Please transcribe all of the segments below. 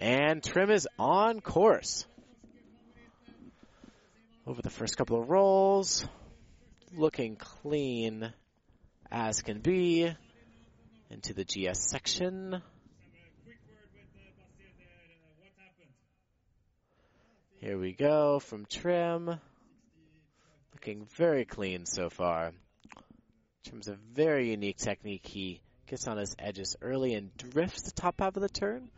And Trym is on course. Over the first couple of rolls, looking clean as can be. Into the GS section. Here we go from Trym. Looking very clean so far. Trym's a very unique technique. He gets on his edges early and drifts the top half of the turn.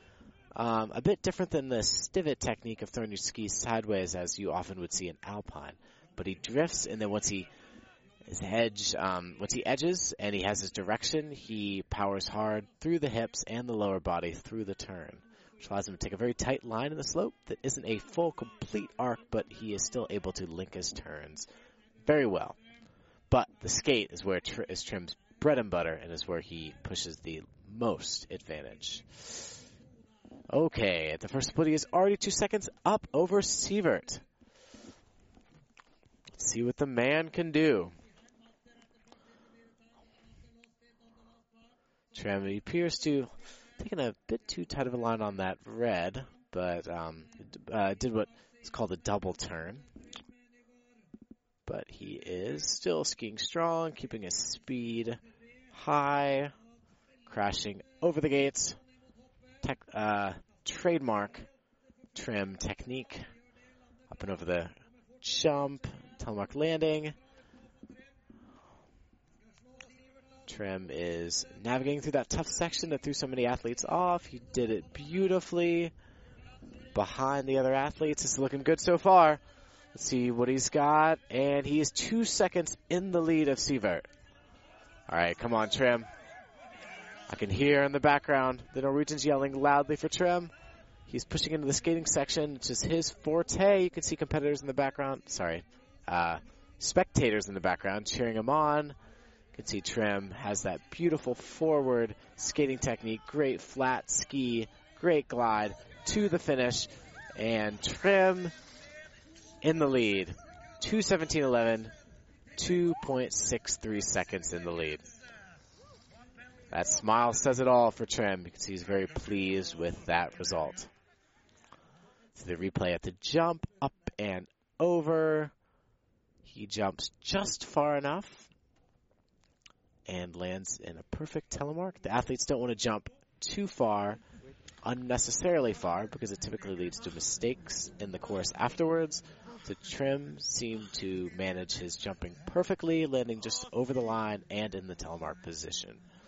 Um, a bit different than the stivot technique of throwing your skis sideways as you often would see in Alpine. But he drifts and then once he his edge, um, once he edges and he has his direction, he powers hard through the hips and the lower body through the turn, which allows him to take a very tight line in the slope that isn't a full, complete arc, but he is still able to link his turns very well. But the skate is where tr- is Trym's bread and butter and is where he pushes the most advantage. Okay, the first split is already two seconds up over Sievert. Let's see what the man can do. Trym appears to taking a bit too tight of a line on that red, but um, uh, did what is called a double turn. But he is still skiing strong, keeping his speed high, crashing over the gates. Tech, uh, trademark Trym technique. Up and over the jump, telemark landing. Trym is navigating through that tough section that threw so many athletes off. He did it beautifully behind the other athletes. It's looking good so far. Let's see what he's got. And he is two seconds in the lead of Sievert. All right, come on, Trym. I can hear in the background the Norwegians yelling loudly for Trym. He's pushing into the skating section, which is his forte. You can see competitors in the background. Sorry, uh, spectators in the background cheering him on. You can see Trym has that beautiful forward skating technique, great flat ski, great glide to the finish, and Trym in the lead. 217.11, 2.63 seconds in the lead. That smile says it all for Trym because he's very pleased with that result. So the replay at the jump, up and over. He jumps just far enough and lands in a perfect telemark. The athletes don't want to jump too far, unnecessarily far, because it typically leads to mistakes in the course afterwards. So Trym seemed to manage his jumping perfectly, landing just over the line and in the telemark position.